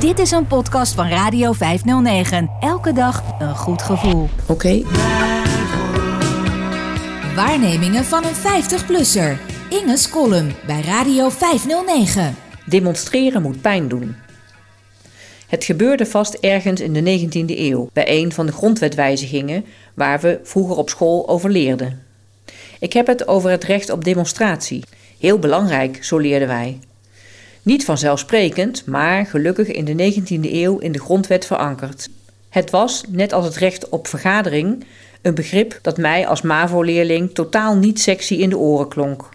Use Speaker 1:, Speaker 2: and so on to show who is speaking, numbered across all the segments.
Speaker 1: Dit is een podcast van Radio 509. Elke dag een goed gevoel.
Speaker 2: Oké.
Speaker 1: Waarnemingen van een 50-plusser. Inge's column bij Radio 509.
Speaker 2: Demonstreren moet pijn doen. Het gebeurde vast ergens in de 19e eeuw, bij een van de grondwetwijzigingen waar we vroeger op school over leerden. Ik heb het over het recht op demonstratie. Heel belangrijk, zo leerden wij. Niet vanzelfsprekend, maar gelukkig in de 19e eeuw in de grondwet verankerd. Het was, net als het recht op vergadering, een begrip dat mij als MAVO-leerling totaal niet sexy in de oren klonk.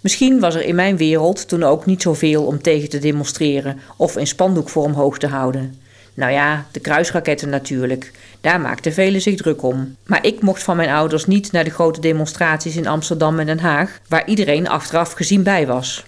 Speaker 2: Misschien was er in mijn wereld toen ook niet zoveel om tegen te demonstreren of een spandoek voor omhoog te houden. Nou ja, de kruisraketten natuurlijk. Daar maakten velen zich druk om. Maar ik mocht van mijn ouders niet naar de grote demonstraties in Amsterdam en Den Haag, waar iedereen achteraf gezien bij was.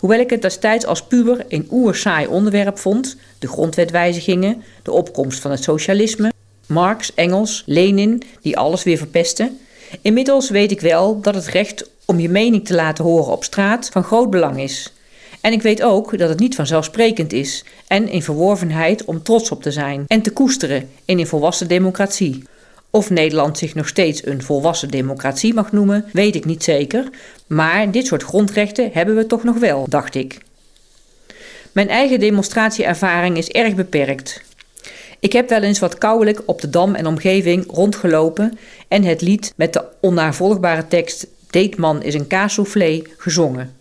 Speaker 2: Hoewel ik het destijds als puber een oersaai onderwerp vond, de grondwetwijzigingen, de opkomst van het socialisme, Marx, Engels, Lenin, die alles weer verpesten, inmiddels weet ik wel dat het recht om je mening te laten horen op straat van groot belang is. En ik weet ook dat het niet vanzelfsprekend is en in verworvenheid om trots op te zijn en te koesteren in een volwassen democratie. Of Nederland zich nog steeds een volwassen democratie mag noemen, weet ik niet zeker, maar dit soort grondrechten hebben we toch nog wel, dacht ik. Mijn eigen demonstratieervaring is erg beperkt. Ik heb wel eens wat kouwelijk op de dam en omgeving rondgelopen en het lied met de onnavolgbare tekst Deetman is een kaassoufflé gezongen.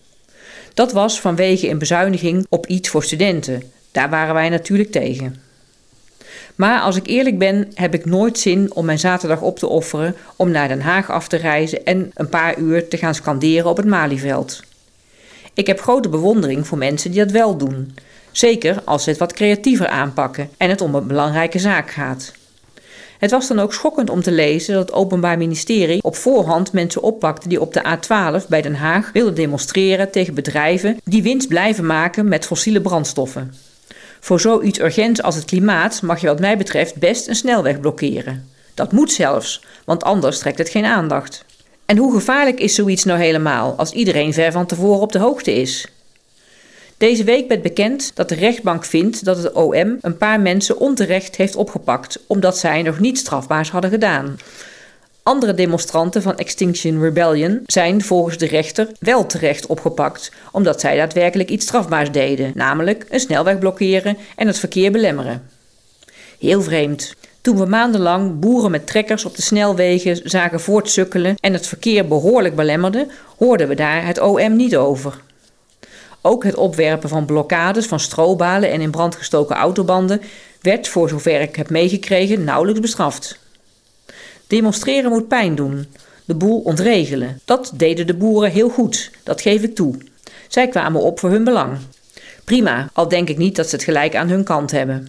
Speaker 2: Dat was vanwege een bezuiniging op iets voor studenten. Daar waren wij natuurlijk tegen. Maar als ik eerlijk ben, heb ik nooit zin om mijn zaterdag op te offeren om naar Den Haag af te reizen en een paar uur te gaan scanderen op het Malieveld. Ik heb grote bewondering voor mensen die dat wel doen. Zeker als ze het wat creatiever aanpakken en het om een belangrijke zaak gaat. Het was dan ook schokkend om te lezen dat het Openbaar Ministerie op voorhand mensen oppakte die op de A12 bij Den Haag wilden demonstreren tegen bedrijven die winst blijven maken met fossiele brandstoffen. Voor zoiets urgents als het klimaat mag je wat mij betreft best een snelweg blokkeren. Dat moet zelfs, want anders trekt het geen aandacht. En hoe gevaarlijk is zoiets nou helemaal als iedereen ver van tevoren op de hoogte is? Deze week werd bekend dat de rechtbank vindt dat het OM een paar mensen onterecht heeft opgepakt omdat zij nog niet strafbaars hadden gedaan. Andere demonstranten van Extinction Rebellion zijn volgens de rechter wel terecht opgepakt, omdat zij daadwerkelijk iets strafbaars deden, namelijk een snelweg blokkeren en het verkeer belemmeren. Heel vreemd. Toen we maandenlang boeren met trekkers op de snelwegen zagen voortsukkelen en het verkeer behoorlijk belemmerden, hoorden we daar het OM niet over. Ook het opwerpen van blokkades van strobalen en in brand gestoken autobanden werd, voor zover ik heb meegekregen, nauwelijks bestraft. Demonstreren moet pijn doen, de boel ontregelen. Dat deden de boeren heel goed, dat geef ik toe. Zij kwamen op voor hun belang. Prima, al denk ik niet dat ze het gelijk aan hun kant hebben.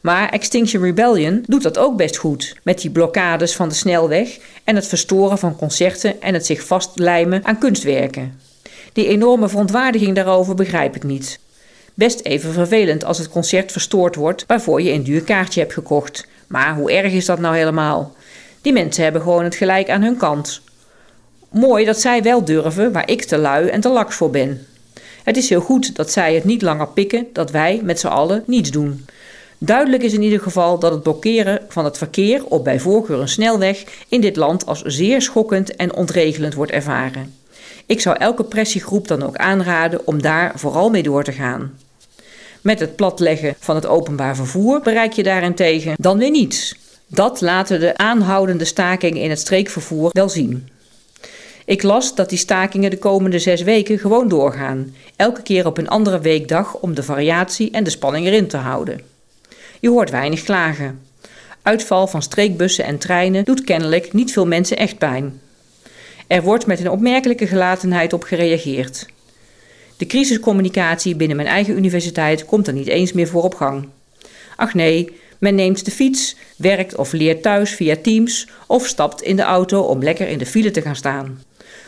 Speaker 2: Maar Extinction Rebellion doet dat ook best goed, met die blokkades van de snelweg en het verstoren van concerten en het zich vastlijmen aan kunstwerken. Die enorme verontwaardiging daarover begrijp ik niet. Best even vervelend als het concert verstoord wordt waarvoor je een duur kaartje hebt gekocht. Maar hoe erg is dat nou helemaal? Die mensen hebben gewoon het gelijk aan hun kant. Mooi dat zij wel durven waar ik te lui en te laks voor ben. Het is heel goed dat zij het niet langer pikken dat wij met z'n allen niets doen. Duidelijk is in ieder geval dat het blokkeren van het verkeer op bij voorkeur een snelweg in dit land als zeer schokkend en ontregelend wordt ervaren. Ik zou elke pressiegroep dan ook aanraden om daar vooral mee door te gaan. Met het platleggen van het openbaar vervoer bereik je daarentegen dan weer niets. Dat laten de aanhoudende stakingen in het streekvervoer wel zien. Ik las dat die stakingen de komende zes weken gewoon doorgaan, elke keer op een andere weekdag om de variatie en de spanning erin te houden. Je hoort weinig klagen. Uitval van streekbussen en treinen doet kennelijk niet veel mensen echt pijn. Er wordt met een opmerkelijke gelatenheid op gereageerd. De crisiscommunicatie binnen mijn eigen universiteit komt er niet eens meer voor op gang. Ach nee, men neemt de fiets, werkt of leert thuis via Teams of stapt in de auto om lekker in de file te gaan staan.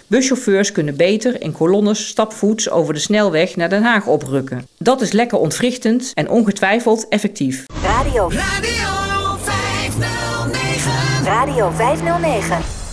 Speaker 2: Buschauffeurs kunnen beter in kolonnes stapvoets over de snelweg naar Den Haag oprukken. Dat is lekker ontwrichtend en ongetwijfeld effectief.
Speaker 1: Radio. Radio 509. Radio 509.